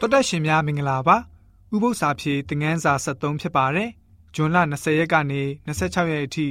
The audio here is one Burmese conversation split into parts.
တော်တက်ရှင်များမင်္ဂလာပါဥပု္ပ္ပစာဖြေတင်ငန်းစာ73ဖြစ်ပါတယ်ဂျွန်လ20ရက်ကနေ26ရက်အထိ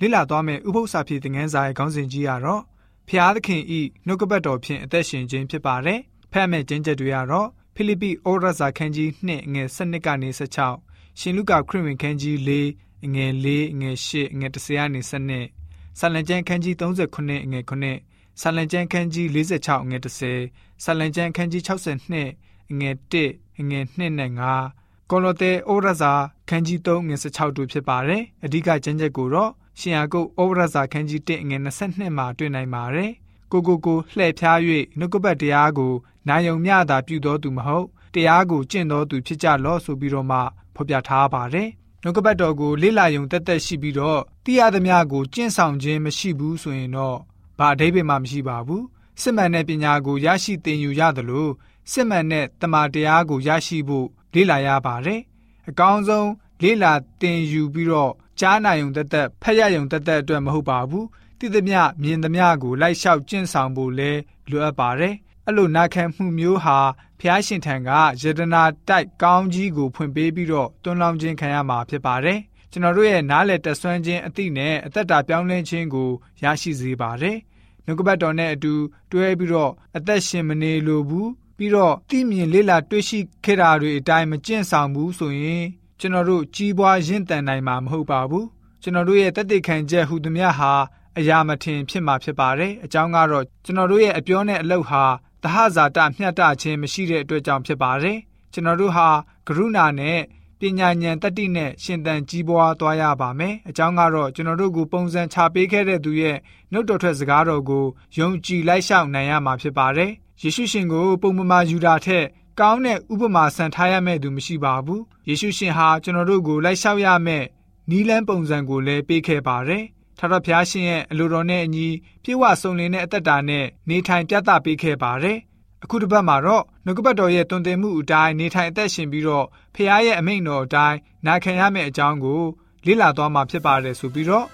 လေ့လာသွားမယ့်ဥပု္ပ္ပစာဖြေတင်ငန်းစာရဲ့ခေါင်းစဉ်ကြီးကတော့ဖျားသခင်ဤနှုတ်ကပတ်တော်ဖြင့်အသက်ရှင်ခြင်းဖြစ်ပါတယ်ဖတ်မဲ့ကျမ်းချက်တွေကတော့ဖိလိပ္ပိဩရစာခန်းကြီး2ငွေ7ကနေ16ရှင်လုကာခရစ်ဝင်ခန်းကြီး4ငွေ4ငွေ8ငွေ10ကနေ12ဆာလံကျမ်းခန်းကြီး39ငွေ9ဆာလံကျမ်းခန်းကြီး46ငွေ10ဆာလံကျမ်းခန်းကြီး62 ငွေ1ငွေ2နဲ့5ကောလောသဲဩရစာခန်းကြီး3ငွေ16တို့ဖြစ်ပါတယ်အဓိကကျမ်းချက်ကိုတော့ရှင်ယာကုတ်ဩရစာခန်းကြီး1ငွေ22မှာတွေ့နိုင်ပါတယ်ကိုကိုကိုလှည့်ဖျား၍နှုတ်ကပတ်တရားကိုနာယုံမျှတာပြုတော်သူမဟုတ်တရားကိုကျင့်တော်သူဖြစ်ကြလော့ဆိုပြီးတော့မှဖော်ပြထားပါတယ်နှုတ်ကပတ်တော်ကိုလေ့လာယုံတက်တက်ရှိပြီးတော့တိရသမျှကိုကျင့်ဆောင်ခြင်းမရှိဘူးဆိုရင်တော့ဘာအဓိပ္ပာယ်မှမရှိပါဘူး စစ်မှန်တဲ့ပညာကိုရရှိသင်ယူရသလိုစစ်မှန်တဲ့တမာတရားကိုရရှိဖို့လေ့လာရပါတယ်။အကောင်းဆုံးလေ့လာသင်ယူပြီးတော့ကြားနာယုံတက်တက်ဖတ်ရယုံတက်တက်အတွက်မဟုတ်ပါဘူး။တိသမျှမြင်သမျှကိုလိုက်လျှောက်ကျင့်ဆောင်ဖို့လဲလိုအပ်ပါတယ်။အဲ့လိုနာခံမှုမျိုးဟာဖျားရှင်ထံကယတနာတိုက်ကောင်းကြီးကိုဖွင့်ပေးပြီးတော့တွန်းလောင်းခြင်းခံရမှာဖြစ်ပါတယ်။ကျွန်တော်တို့ရဲ့နားလည်တဆွမ်းခြင်းအသည့်နဲ့အသက်တာပြောင်းလဲခြင်းကိုရရှိစေပါတယ်။ နှုတ်ကပတ်တော်နဲ့အတူတွဲပြီးတော့အသက်ရှင်မနေလိုဘူးပြီးတော့သိမြင်လေ့လာတွေ့ရှိခဲ့တာတွေအတိုင်းမကျင့်ဆောင်ဘူးဆိုရင်ကျွန်တော်တို့ကြီးပွားရင့်တန်နိုင်မှာမဟုတ်ပါဘူးကျွန်တော်တို့ရဲ့တသက်ခံချက်ဟူသမျှဟာအရာမထင်ဖြစ်မှာဖြစ်ပါတယ်အကြောင်းကတော့ကျွန်တော်တို့ရဲ့အပြောနဲ့အလုပ်ဟာတဟဇာတမျှတခြင်းမရှိတဲ့အတွက်ကြောင့်ဖြစ်ပါတယ်ကျွန်တော်တို့ဟာကရုဏာနဲ့ ပညာဉာဏ်တတိနဲ့ရှင်သန်ကြီးပွားသွားရပါမယ်အကြောင်းကတော့ကျွန်တော်တို့ကိုပုံစံချပေးခဲ့တဲ့သူရဲ့နှုတ်တော်ထွက်စကားတော်ကိုယုံကြည်လိုက်ရှောက်နိုင်ရမှာဖြစ်ပါတယ်ယေရှုရှင်ကိုပုံမမာယူတာထက်ကောင်းတဲ့ဥပမာဆန်ထားရမယ့်သူမရှိပါဘူးယေရှုရှင်ဟာကျွန်တော်တို့ကိုလိုက်လျှောက်ရမယ့်နီးလန်းပုံစံကိုလည်းပေးခဲ့ပါတယ်ထာဝရဘုရားရှင်ရဲ့အလိုတော်နဲ့အညီပြေဝဆုံလင်တဲ့အသက်တာနဲ့နေထိုင်ပြသပေးခဲ့ပါတယ် အခုတစ်ပတ်မှာတော့နှုတ်ကပတ်တော်ရဲ့တွင်တင်မှုအတိုင်းနေထိုင်အသက်ရှင်ပြီးတော့ဖခင်ရဲ့အမိန့်တော်အတိုင်းနာခံရမယ့်အကြောင်းကိုလေ့လာသွားမှာဖြစ်ပါတယ်ဆိုပြီးတော့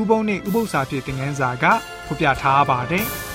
ဥပုံနဲ့ဥပု္ပ္ပစာဖြစ်တဲ့ငန်းစာကဖော်ပြထားပါတယ်။